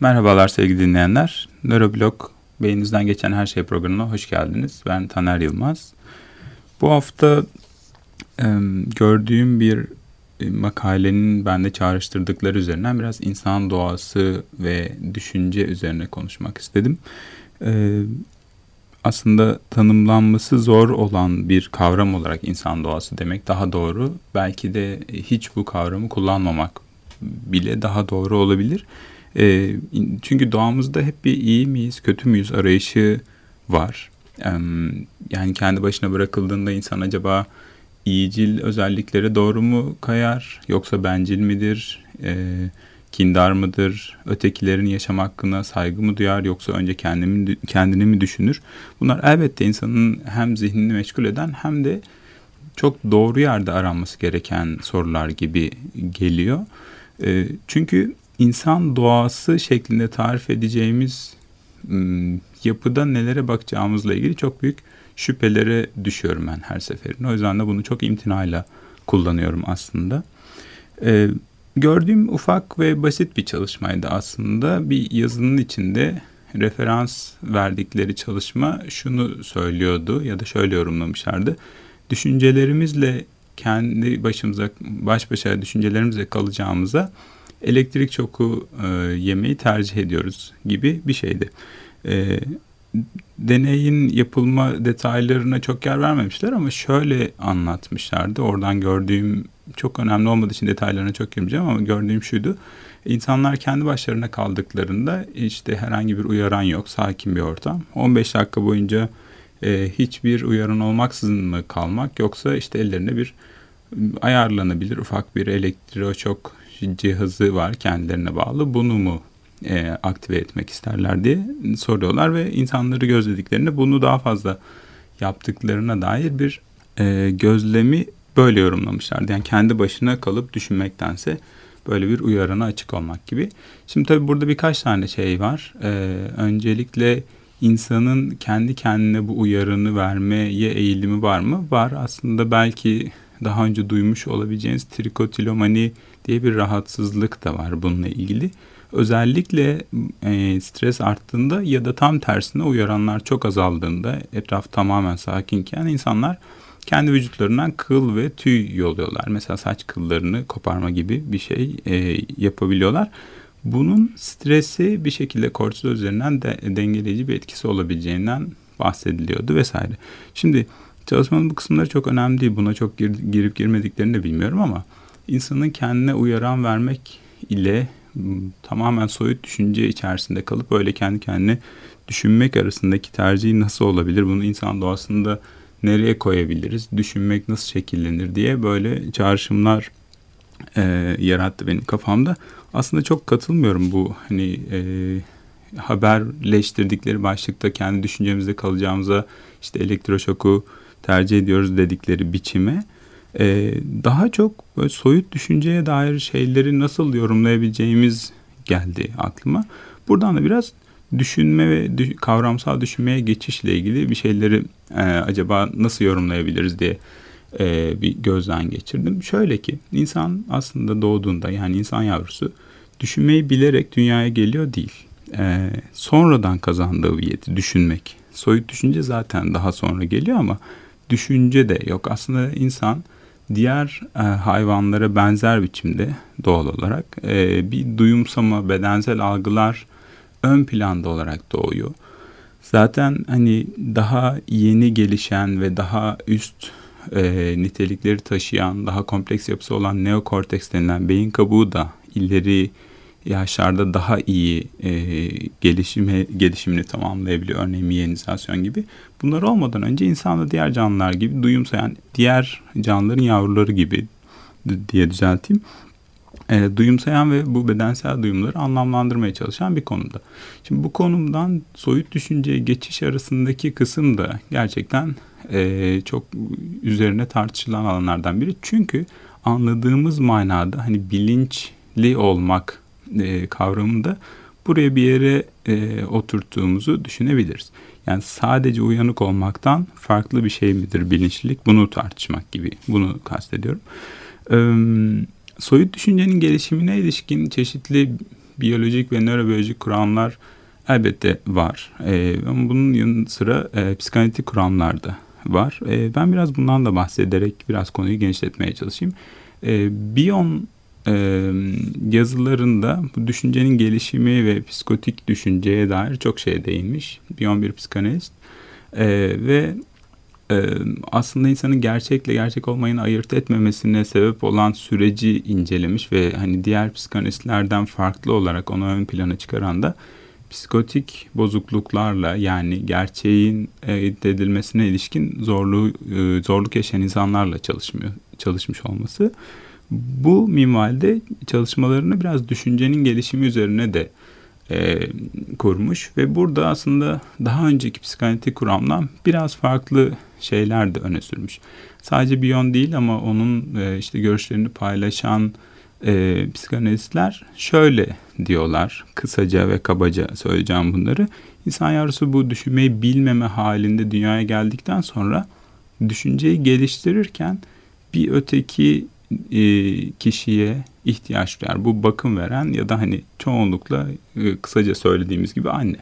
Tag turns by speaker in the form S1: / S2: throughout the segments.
S1: Merhabalar sevgili dinleyenler. Nöroblog Beyninizden Geçen Her Şey programına hoş geldiniz. Ben Taner Yılmaz. Bu hafta e, gördüğüm bir e, makalenin bende çağrıştırdıkları üzerinden biraz insan doğası ve düşünce üzerine konuşmak istedim. E, aslında tanımlanması zor olan bir kavram olarak insan doğası demek daha doğru. Belki de hiç bu kavramı kullanmamak bile daha doğru olabilir. E, çünkü doğamızda hep bir iyi miyiz, kötü müyüz arayışı var. E, yani kendi başına bırakıldığında insan acaba iyicil özelliklere doğru mu kayar yoksa bencil midir? E, kindar mıdır? Ötekilerin yaşam hakkına saygı mı duyar yoksa önce kendini, kendini mi düşünür? Bunlar elbette insanın hem zihnini meşgul eden hem de çok doğru yerde aranması gereken sorular gibi geliyor. E, çünkü insan doğası şeklinde tarif edeceğimiz yapıda nelere bakacağımızla ilgili çok büyük şüphelere düşüyorum ben her seferinde. O yüzden de bunu çok imtinayla kullanıyorum aslında. Ee, gördüğüm ufak ve basit bir çalışmaydı aslında. Bir yazının içinde referans verdikleri çalışma şunu söylüyordu ya da şöyle yorumlamışlardı. Düşüncelerimizle kendi başımıza baş başa düşüncelerimizle kalacağımıza elektrik çoku e, yemeyi tercih ediyoruz gibi bir şeydi. E, deneyin yapılma detaylarına çok yer vermemişler ama şöyle anlatmışlardı. Oradan gördüğüm çok önemli olmadığı için detaylarına çok girmeyeceğim ama gördüğüm şuydu. İnsanlar kendi başlarına kaldıklarında işte herhangi bir uyaran yok, sakin bir ortam. 15 dakika boyunca e, hiçbir uyaran olmaksızın mı kalmak yoksa işte ellerine bir ayarlanabilir ufak bir elektroşok cihazı var kendilerine bağlı. Bunu mu e, aktive etmek isterler diye soruyorlar ve insanları gözlediklerinde bunu daha fazla yaptıklarına dair bir e, gözlemi böyle yorumlamışlardı. Yani kendi başına kalıp düşünmektense böyle bir uyarana açık olmak gibi. Şimdi tabii burada birkaç tane şey var. E, öncelikle insanın kendi kendine bu uyarını vermeye eğilimi var mı? Var. Aslında belki daha önce duymuş olabileceğiniz trikotilomani diye bir rahatsızlık da var bununla ilgili. Özellikle e, stres arttığında ya da tam tersine uyaranlar çok azaldığında etraf tamamen sakinken insanlar kendi vücutlarından kıl ve tüy yoluyorlar. Mesela saç kıllarını koparma gibi bir şey e, yapabiliyorlar. Bunun stresi bir şekilde kortizol üzerinden de, dengeleyici bir etkisi olabileceğinden bahsediliyordu vesaire. Şimdi çalışmanın bu kısımları çok önemli değil. Buna çok gir, girip girmediklerini de bilmiyorum ama insanın kendine uyaran vermek ile tamamen soyut düşünce içerisinde kalıp öyle kendi kendine düşünmek arasındaki tercih nasıl olabilir? Bunu insan doğasında nereye koyabiliriz? Düşünmek nasıl şekillenir diye böyle çağrışımlar e, yarattı benim kafamda. Aslında çok katılmıyorum bu hani e, haberleştirdikleri başlıkta kendi düşüncemizde kalacağımıza işte elektroşoku tercih ediyoruz dedikleri biçime e, daha çok böyle soyut düşünceye dair şeyleri nasıl yorumlayabileceğimiz geldi aklıma. Buradan da biraz düşünme ve düş, kavramsal düşünmeye geçişle ilgili bir şeyleri e, acaba nasıl yorumlayabiliriz diye e, bir gözden geçirdim. Şöyle ki insan aslında doğduğunda yani insan yavrusu düşünmeyi bilerek dünyaya geliyor değil. E, sonradan kazandığı bir yeti düşünmek. Soyut düşünce zaten daha sonra geliyor ama düşünce de yok. Aslında insan diğer e, hayvanlara benzer biçimde doğal olarak e, bir duyumsama, bedensel algılar ön planda olarak doğuyor. Zaten hani daha yeni gelişen ve daha üst e, nitelikleri taşıyan, daha kompleks yapısı olan neokorteks denilen beyin kabuğu da ileri yaşlarda daha iyi e, gelişime, gelişimini tamamlayabiliyor. Örneğin miyenizasyon gibi. Bunlar olmadan önce insan da diğer canlılar gibi duyumsayan diğer canlıların yavruları gibi diye düzelteyim. E, duyumsayan ve bu bedensel duyumları anlamlandırmaya çalışan bir konumda. Şimdi bu konumdan soyut düşünceye geçiş arasındaki kısım da gerçekten e, çok üzerine tartışılan alanlardan biri. Çünkü anladığımız manada hani bilinçli olmak e, kavramında buraya bir yere e, oturttuğumuzu düşünebiliriz. Yani sadece uyanık olmaktan farklı bir şey midir bilinçlilik bunu tartışmak gibi bunu kastediyorum. E, soyut düşüncenin gelişimine ilişkin çeşitli biyolojik ve nörobiyolojik kuramlar elbette var. E, ama bunun yanı sıra e, psikanalitik kuramlar da var. E, ben biraz bundan da bahsederek biraz konuyu genişletmeye çalışayım. E, Bion e, yazılarında bu düşüncenin gelişimi ve psikotik düşünceye dair çok şeye değinmiş. Bion bir psikanalist. E, ve e, aslında insanın gerçekle gerçek olmayın ayırt etmemesine sebep olan süreci incelemiş ve hani diğer psikanalistlerden farklı olarak onu ön plana çıkaran da psikotik bozukluklarla yani gerçeğin elde edilmesine ilişkin zorluğu zorluk yaşayan insanlarla çalışmıyor çalışmış olması. Bu minvalde çalışmalarını biraz düşüncenin gelişimi üzerine de e, kurmuş ve burada aslında daha önceki psikanalitik kuramdan biraz farklı şeyler de öne sürmüş. Sadece Bion değil ama onun e, işte görüşlerini paylaşan e, psikanalistler şöyle diyorlar kısaca ve kabaca söyleyeceğim bunları. İnsan yavrusu bu düşünmeyi bilmeme halinde dünyaya geldikten sonra düşünceyi geliştirirken bir öteki e, kişiye ihtiyaç duyar. Bu bakım veren ya da hani çoğunlukla e, kısaca söylediğimiz gibi anne.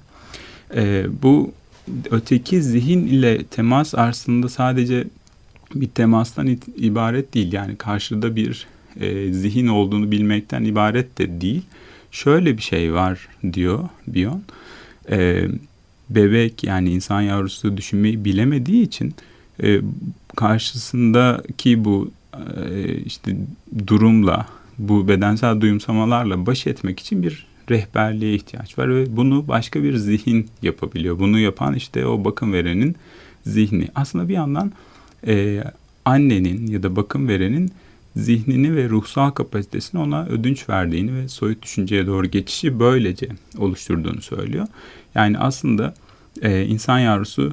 S1: E, bu öteki zihin ile temas aslında sadece bir temastan ibaret değil. Yani karşıda bir zihin olduğunu bilmekten ibaret de değil. Şöyle bir şey var diyor Bion. Bebek yani insan yavrusu düşünmeyi bilemediği için e, karşısındaki bu işte durumla bu bedensel duyumsamalarla baş etmek için bir rehberliğe ihtiyaç var ve bunu başka bir zihin yapabiliyor. Bunu yapan işte o bakım verenin zihni. Aslında bir yandan e, annenin ya da bakım verenin zihnini ve ruhsal kapasitesini ona ödünç verdiğini ve soyut düşünceye doğru geçişi böylece oluşturduğunu söylüyor. Yani aslında e, insan yavrusu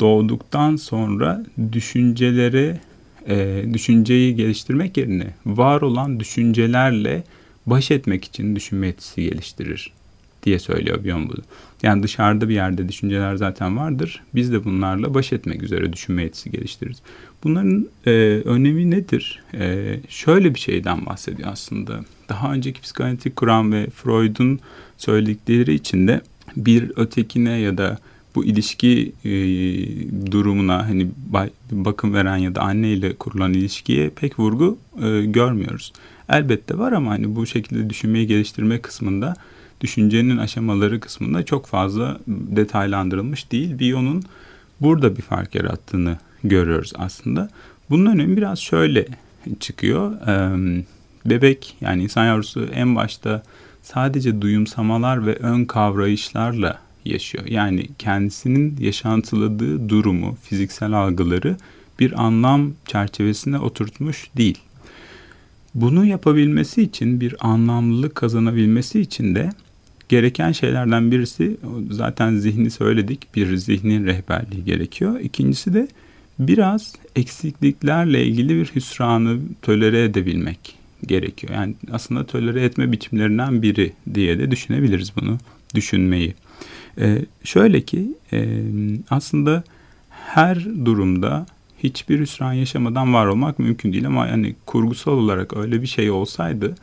S1: doğduktan sonra düşüncelere e, düşünceyi geliştirmek yerine var olan düşüncelerle baş etmek için düşünme yetisi geliştirir diye söylüyor bunu. Yani dışarıda bir yerde düşünceler zaten vardır. Biz de bunlarla baş etmek üzere düşünme yetisi geliştiririz. Bunların e, önemi nedir? E, şöyle bir şeyden bahsediyor aslında. Daha önceki psikanalitik kuram ve Freud'un söyledikleri içinde bir ötekine ya da bu ilişki e, durumuna hani bakım veren ya da anne ile kurulan ilişkiye pek vurgu e, görmüyoruz. Elbette var ama hani bu şekilde düşünmeyi geliştirme kısmında düşüncenin aşamaları kısmında çok fazla detaylandırılmış değil. Bion'un burada bir fark yarattığını görüyoruz aslında. Bunun önemi biraz şöyle çıkıyor. Bebek yani insan yavrusu en başta sadece duyumsamalar ve ön kavrayışlarla yaşıyor. Yani kendisinin yaşantıladığı durumu, fiziksel algıları bir anlam çerçevesine oturtmuş değil. Bunu yapabilmesi için bir anlamlılık kazanabilmesi için de gereken şeylerden birisi zaten zihni söyledik bir zihnin rehberliği gerekiyor. İkincisi de biraz eksikliklerle ilgili bir hüsranı tölere edebilmek gerekiyor. Yani aslında tölere etme biçimlerinden biri diye de düşünebiliriz bunu düşünmeyi. Ee, şöyle ki e, aslında her durumda hiçbir hüsran yaşamadan var olmak mümkün değil ama yani kurgusal olarak öyle bir şey olsaydı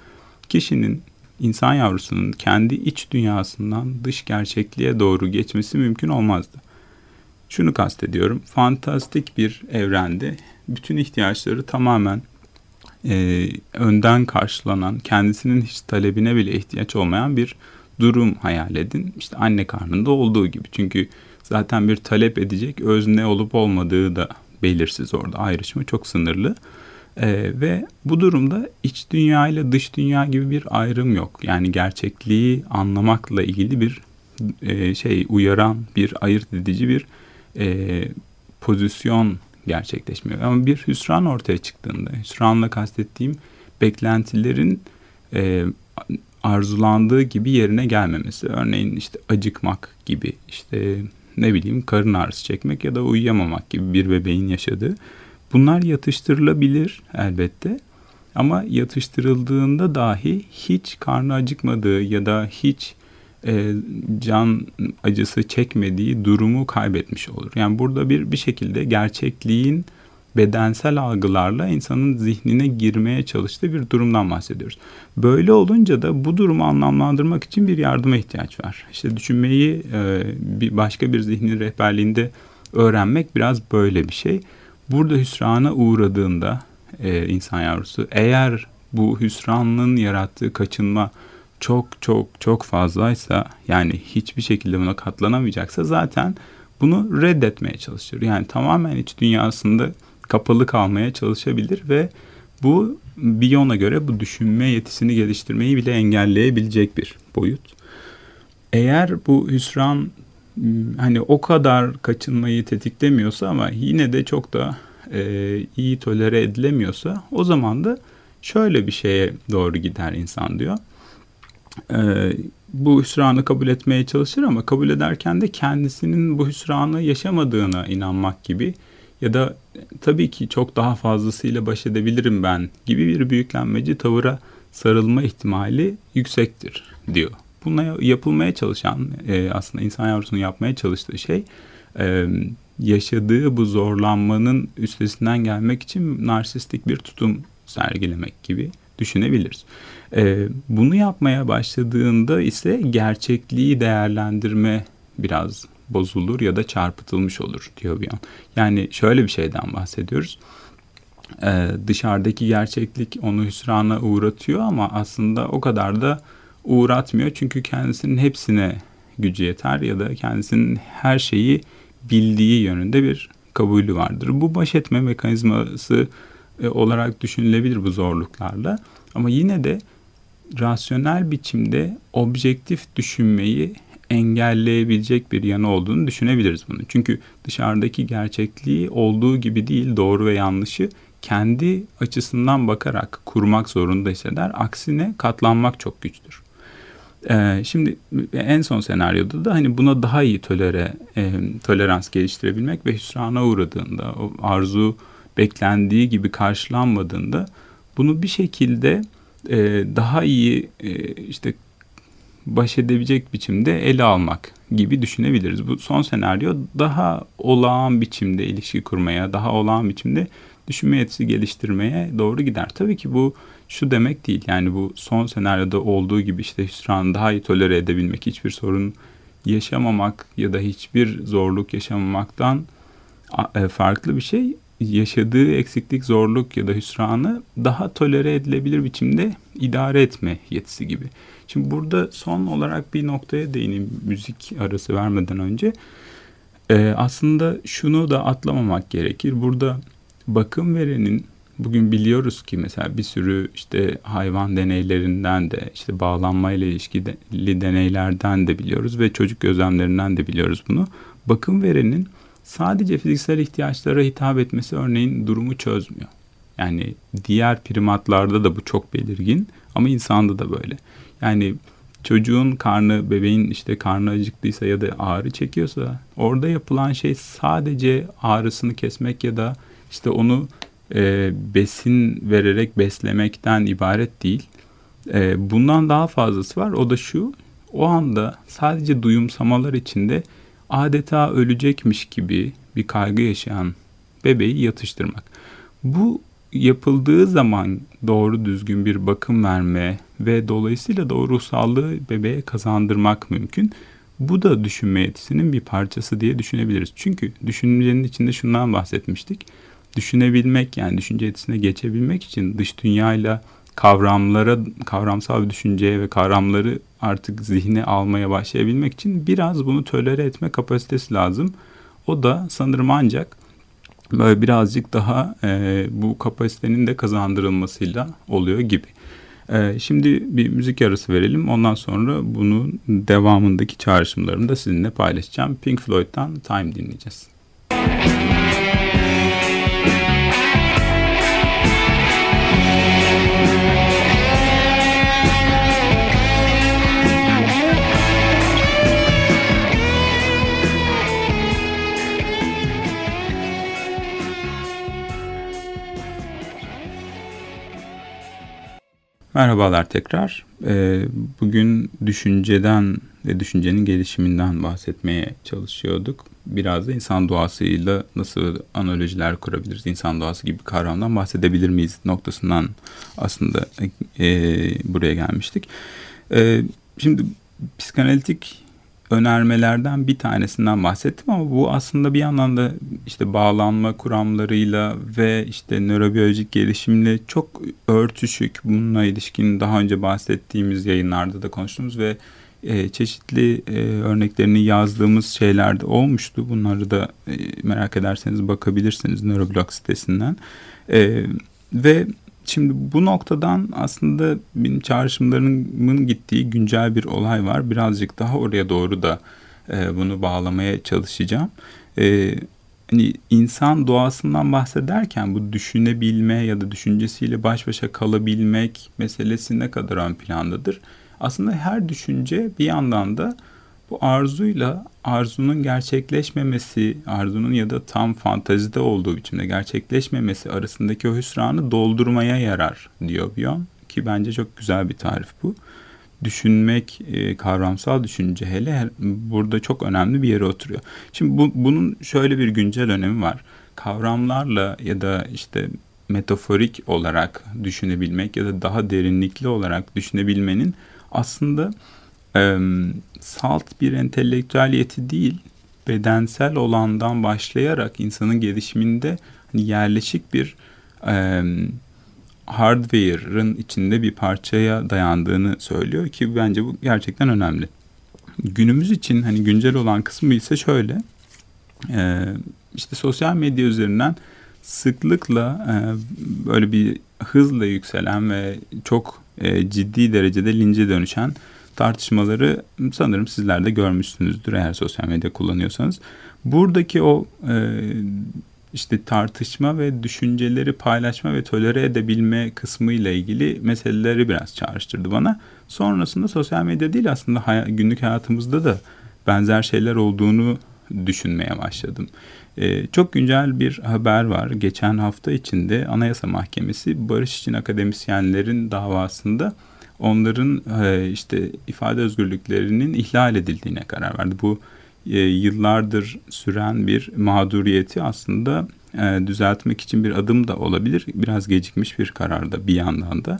S1: kişinin insan yavrusunun kendi iç dünyasından dış gerçekliğe doğru geçmesi mümkün olmazdı. Şunu kastediyorum. Fantastik bir evrende bütün ihtiyaçları tamamen e, önden karşılanan, kendisinin hiç talebine bile ihtiyaç olmayan bir durum hayal edin. İşte anne karnında olduğu gibi. Çünkü zaten bir talep edecek özne olup olmadığı da belirsiz orada. Ayrışma çok sınırlı. Ee, ve bu durumda iç dünya ile dış dünya gibi bir ayrım yok. Yani gerçekliği anlamakla ilgili bir e, şey uyaran, bir ayırt edici bir e, pozisyon gerçekleşmiyor. Ama bir hüsran ortaya çıktığında, hüsranla kastettiğim beklentilerin e, arzulandığı gibi yerine gelmemesi. Örneğin işte acıkmak gibi, işte ne bileyim karın ağrısı çekmek ya da uyuyamamak gibi bir bebeğin yaşadığı. Bunlar yatıştırılabilir elbette. Ama yatıştırıldığında dahi hiç karnı acıkmadığı ya da hiç e, can acısı çekmediği durumu kaybetmiş olur. Yani burada bir bir şekilde gerçekliğin bedensel algılarla insanın zihnine girmeye çalıştığı bir durumdan bahsediyoruz. Böyle olunca da bu durumu anlamlandırmak için bir yardıma ihtiyaç var. İşte düşünmeyi e, bir başka bir zihnin rehberliğinde öğrenmek biraz böyle bir şey. Burada hüsrana uğradığında e, insan yavrusu eğer bu hüsranın yarattığı kaçınma çok çok çok fazlaysa yani hiçbir şekilde buna katlanamayacaksa zaten bunu reddetmeye çalışır. Yani tamamen iç dünyasında kapalı kalmaya çalışabilir ve bu Biyon'a göre bu düşünme yetisini geliştirmeyi bile engelleyebilecek bir boyut. Eğer bu hüsran hani o kadar kaçınmayı tetiklemiyorsa ama yine de çok da e, iyi tolere edilemiyorsa o zaman da şöyle bir şeye doğru gider insan diyor. E, bu hüsranı kabul etmeye çalışır ama kabul ederken de kendisinin bu hüsranı yaşamadığına inanmak gibi ya da tabii ki çok daha fazlasıyla baş edebilirim ben gibi bir büyüklenmeci tavıra sarılma ihtimali yüksektir diyor. Buna yapılmaya çalışan e, aslında insan yavrusunun yapmaya çalıştığı şey e, yaşadığı bu zorlanmanın üstesinden gelmek için narsistik bir tutum sergilemek gibi düşünebiliriz. E, bunu yapmaya başladığında ise gerçekliği değerlendirme biraz bozulur ya da çarpıtılmış olur diyor bir an. Yani şöyle bir şeyden bahsediyoruz. Ee, dışarıdaki gerçeklik onu hüsrana uğratıyor ama aslında o kadar da uğratmıyor. Çünkü kendisinin hepsine gücü yeter ya da kendisinin her şeyi bildiği yönünde bir kabulü vardır. Bu baş etme mekanizması e, olarak düşünülebilir bu zorluklarla. Ama yine de rasyonel biçimde objektif düşünmeyi engelleyebilecek bir yanı olduğunu düşünebiliriz bunu. Çünkü dışarıdaki gerçekliği olduğu gibi değil doğru ve yanlışı kendi açısından bakarak kurmak zorunda hisseder. Aksine katlanmak çok güçtür. Ee, şimdi en son senaryoda da hani buna daha iyi tolere e, tolerans geliştirebilmek ve hüsrana uğradığında o arzu beklendiği gibi karşılanmadığında bunu bir şekilde e, daha iyi e, işte baş edebilecek biçimde ele almak gibi düşünebiliriz. Bu son senaryo daha olağan biçimde ilişki kurmaya, daha olağan biçimde düşünme yetisi geliştirmeye doğru gider. Tabii ki bu şu demek değil. Yani bu son senaryoda olduğu gibi işte hüsranı daha iyi tolere edebilmek, hiçbir sorun yaşamamak ya da hiçbir zorluk yaşamamaktan e, farklı bir şey. Yaşadığı eksiklik, zorluk ya da hüsranı daha tolere edilebilir biçimde idare etme yetisi gibi. Şimdi burada son olarak bir noktaya değineyim müzik arası vermeden önce. Ee, aslında şunu da atlamamak gerekir. Burada bakım verenin bugün biliyoruz ki mesela bir sürü işte hayvan deneylerinden de işte bağlanmayla ilişkili deneylerden de biliyoruz ve çocuk gözlemlerinden de biliyoruz bunu. Bakım verenin sadece fiziksel ihtiyaçlara hitap etmesi örneğin durumu çözmüyor. Yani diğer primatlarda da bu çok belirgin ama insanda da böyle. Yani çocuğun karnı, bebeğin işte karnı acıktıysa ya da ağrı çekiyorsa orada yapılan şey sadece ağrısını kesmek ya da işte onu e, besin vererek beslemekten ibaret değil. E, bundan daha fazlası var. O da şu, o anda sadece duyumsamalar içinde adeta ölecekmiş gibi bir kaygı yaşayan bebeği yatıştırmak. Bu yapıldığı zaman doğru düzgün bir bakım verme ve dolayısıyla da o ruhsallığı bebeğe kazandırmak mümkün. Bu da düşünme yetisinin bir parçası diye düşünebiliriz. Çünkü düşüncenin içinde şundan bahsetmiştik. Düşünebilmek yani düşünce yetisine geçebilmek için dış dünyayla kavramlara, kavramsal bir düşünceye ve kavramları artık zihne almaya başlayabilmek için biraz bunu tölere etme kapasitesi lazım. O da sanırım ancak böyle birazcık daha e, bu kapasitenin de kazandırılmasıyla oluyor gibi. E, şimdi bir müzik arası verelim. Ondan sonra bunun devamındaki çağrışımlarını da sizinle paylaşacağım. Pink Floyd'dan Time dinleyeceğiz. Merhabalar tekrar. Ee, bugün düşünceden ve düşüncenin gelişiminden bahsetmeye çalışıyorduk. Biraz da insan doğasıyla nasıl analojiler kurabiliriz, insan doğası gibi kavramdan bahsedebilir miyiz noktasından aslında e, buraya gelmiştik. E, şimdi psikanalitik önermelerden bir tanesinden bahsettim ama bu aslında bir yandan da işte bağlanma kuramlarıyla ve işte nörobiyolojik gelişimle çok örtüşük. Bununla ilişkin daha önce bahsettiğimiz yayınlarda da konuştuğumuz ve e, çeşitli e, örneklerini yazdığımız şeyler de olmuştu. Bunları da e, merak ederseniz bakabilirsiniz Neuroblog sitesinden. E, ve Şimdi bu noktadan aslında benim çağrışımlarımın gittiği güncel bir olay var. Birazcık daha oraya doğru da e, bunu bağlamaya çalışacağım. E, hani insan doğasından bahsederken bu düşünebilme ya da düşüncesiyle baş başa kalabilmek meselesi ne kadar ön plandadır? Aslında her düşünce bir yandan da bu arzuyla arzunun gerçekleşmemesi, arzunun ya da tam fantazide olduğu biçimde gerçekleşmemesi arasındaki o hüsranı doldurmaya yarar diyor Bion. Ki bence çok güzel bir tarif bu. Düşünmek, e, kavramsal düşünce hele burada çok önemli bir yere oturuyor. Şimdi bu, bunun şöyle bir güncel önemi var. Kavramlarla ya da işte metaforik olarak düşünebilmek ya da daha derinlikli olarak düşünebilmenin aslında e, salt bir entelektüeliyeti değil, bedensel olandan başlayarak insanın gelişiminde hani yerleşik bir e, hardware'ın içinde bir parçaya dayandığını söylüyor ki bence bu gerçekten önemli. Günümüz için hani güncel olan kısmı ise şöyle. E, işte sosyal medya üzerinden sıklıkla e, böyle bir hızla yükselen ve çok e, ciddi derecede lince dönüşen tartışmaları sanırım sizler de görmüşsünüzdür eğer sosyal medya kullanıyorsanız. Buradaki o e, işte tartışma ve düşünceleri paylaşma ve tolere edebilme kısmı ile ilgili meseleleri biraz çağrıştırdı bana. Sonrasında sosyal medya değil aslında hay- günlük hayatımızda da benzer şeyler olduğunu düşünmeye başladım. Ee, çok güncel bir haber var. Geçen hafta içinde Anayasa Mahkemesi barış için akademisyenlerin davasında onların e, işte ifade özgürlüklerinin ihlal edildiğine karar verdi. Bu e, yıllardır süren bir mağduriyeti aslında e, düzeltmek için bir adım da olabilir. Biraz gecikmiş bir kararda bir yandan da.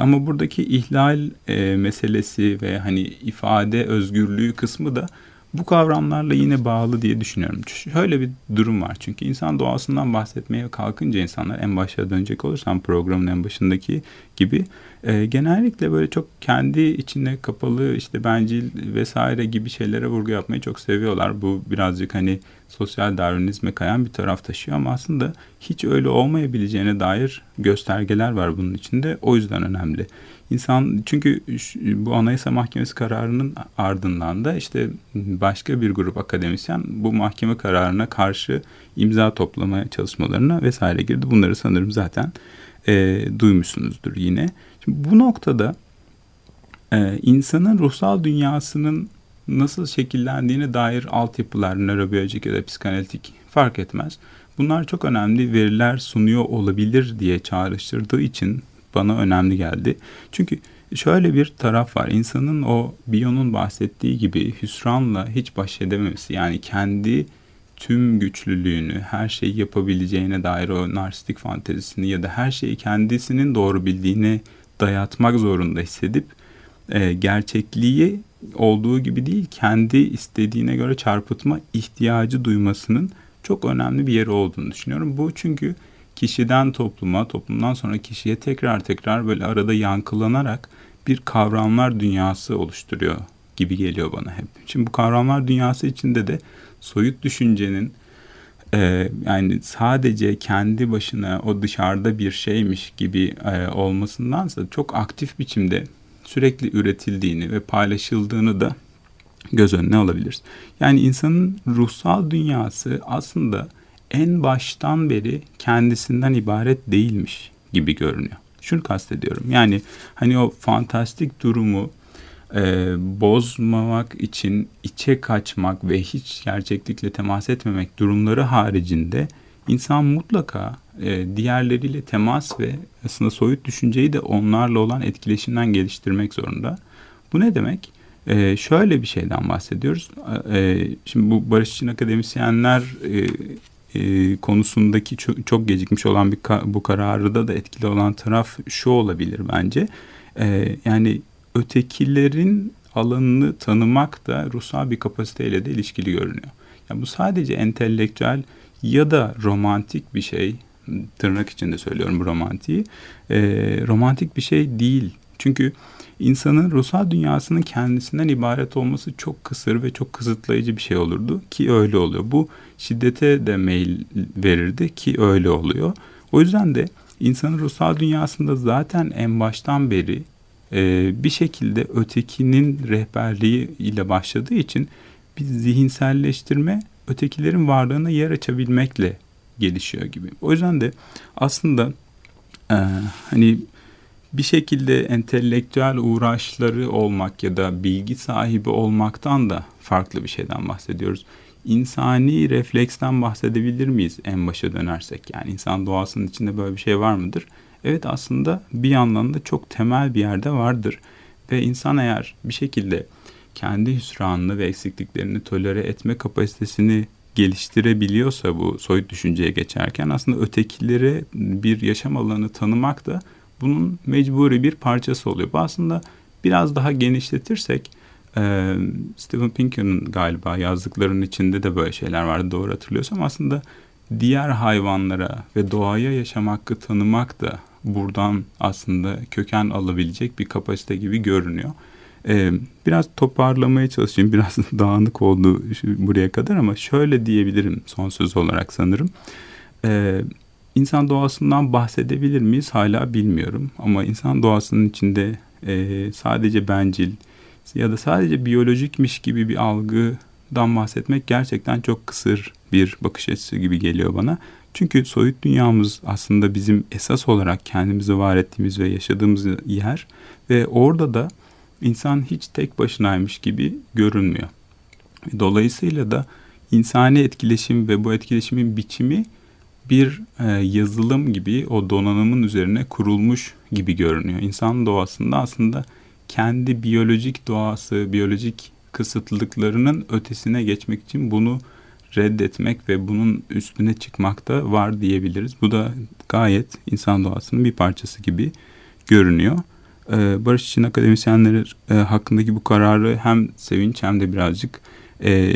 S1: ama buradaki ihlal meselesi ve hani ifade özgürlüğü kısmı da bu kavramlarla yine bağlı diye düşünüyorum. Şöyle bir durum var çünkü insan doğasından bahsetmeye kalkınca insanlar en başa dönecek olursam programın en başındaki gibi e, genellikle böyle çok kendi içine kapalı işte bencil vesaire gibi şeylere vurgu yapmayı çok seviyorlar. Bu birazcık hani sosyal darwinizme kayan bir taraf taşıyor ama aslında hiç öyle olmayabileceğine dair göstergeler var bunun içinde. O yüzden önemli. İnsan çünkü bu Anayasa Mahkemesi kararının ardından da işte başka bir grup akademisyen bu mahkeme kararına karşı imza toplamaya çalışmalarına vesaire girdi. Bunları sanırım zaten e, duymuşsunuzdur yine. Şimdi bu noktada e, insanın ruhsal dünyasının nasıl şekillendiğine dair altyapılar, nörobiyolojik ya da psikanalitik fark etmez. Bunlar çok önemli veriler sunuyor olabilir diye çağrıştırdığı için bana önemli geldi. Çünkü şöyle bir taraf var. İnsanın o Bion'un bahsettiği gibi hüsranla hiç baş edememesi yani kendi tüm güçlülüğünü, her şeyi yapabileceğine dair o narsistik fantezisini ya da her şeyi kendisinin doğru bildiğini dayatmak zorunda hissedip e, gerçekliği olduğu gibi değil kendi istediğine göre çarpıtma ihtiyacı duymasının çok önemli bir yeri olduğunu düşünüyorum. Bu çünkü kişiden topluma, toplumdan sonra kişiye tekrar tekrar böyle arada yankılanarak bir kavramlar dünyası oluşturuyor gibi geliyor bana hep. Şimdi bu kavramlar dünyası içinde de soyut düşüncenin e, yani sadece kendi başına o dışarıda bir şeymiş gibi e, olmasındansa çok aktif biçimde sürekli üretildiğini ve paylaşıldığını da göz önüne alabiliriz. Yani insanın ruhsal dünyası aslında en baştan beri kendisinden ibaret değilmiş gibi görünüyor. Şunu kastediyorum. Yani hani o fantastik durumu e, bozmamak için içe kaçmak ve hiç gerçeklikle temas etmemek durumları haricinde insan mutlaka e, diğerleriyle temas ve aslında soyut düşünceyi de onlarla olan etkileşimden geliştirmek zorunda. Bu ne demek? E, şöyle bir şeyden bahsediyoruz. E, şimdi bu barış için akademisyenler e, e, konusundaki çok, çok gecikmiş olan bir bu kararı da etkili olan taraf şu olabilir bence. E, yani ötekilerin alanını tanımak da ruhsal bir kapasiteyle de ilişkili görünüyor. Yani bu sadece entelektüel ya da romantik bir şey tırnak içinde söylüyorum bu romantiği e, romantik bir şey değil. Çünkü insanın ruhsal dünyasının kendisinden ibaret olması çok kısır ve çok kısıtlayıcı bir şey olurdu ki öyle oluyor. Bu şiddete de meyil verirdi ki öyle oluyor. O yüzden de insanın ruhsal dünyasında zaten en baştan beri e, bir şekilde ötekinin rehberliği ile başladığı için bir zihinselleştirme ötekilerin varlığına yer açabilmekle gelişiyor gibi. O yüzden de aslında e, hani bir şekilde entelektüel uğraşları olmak ya da bilgi sahibi olmaktan da farklı bir şeyden bahsediyoruz. İnsani refleksten bahsedebilir miyiz en başa dönersek? Yani insan doğasının içinde böyle bir şey var mıdır? Evet aslında bir yandan da çok temel bir yerde vardır. Ve insan eğer bir şekilde kendi hüsranını ve eksikliklerini tolere etme kapasitesini geliştirebiliyorsa bu soyut düşünceye geçerken aslında ötekilere bir yaşam alanı tanımak da bunun mecburi bir parçası oluyor. Bu aslında biraz daha genişletirsek Steven Pinker'ın galiba yazdıklarının içinde de böyle şeyler vardı doğru hatırlıyorsam aslında diğer hayvanlara ve doğaya yaşam hakkı tanımak da buradan aslında köken alabilecek bir kapasite gibi görünüyor. Ee, biraz toparlamaya çalışayım. Biraz dağınık oldu buraya kadar ama şöyle diyebilirim son söz olarak sanırım. Ee, insan doğasından bahsedebilir miyiz hala bilmiyorum. Ama insan doğasının içinde e, sadece bencil ya da sadece biyolojikmiş gibi bir algıdan bahsetmek gerçekten çok kısır bir bakış açısı gibi geliyor bana. Çünkü soyut dünyamız aslında bizim esas olarak kendimizi var ettiğimiz ve yaşadığımız yer ve orada da insan hiç tek başınaymış gibi görünmüyor. Dolayısıyla da insani etkileşim ve bu etkileşimin biçimi bir e, yazılım gibi o donanımın üzerine kurulmuş gibi görünüyor. İnsan doğasında aslında kendi biyolojik doğası, biyolojik kısıtlılıklarının ötesine geçmek için bunu reddetmek ve bunun üstüne çıkmak da var diyebiliriz. Bu da gayet insan doğasının bir parçası gibi görünüyor. Ee, Barış için akademisyenleri e, hakkındaki bu kararı hem sevinç hem de birazcık e,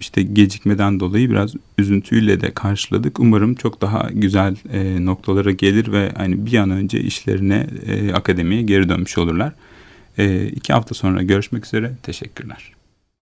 S1: işte gecikmeden dolayı biraz üzüntüyle de karşıladık. Umarım çok daha güzel e, noktalara gelir ve hani bir an önce işlerine akademiye geri dönmüş olurlar. İki hafta sonra görüşmek üzere. Teşekkürler.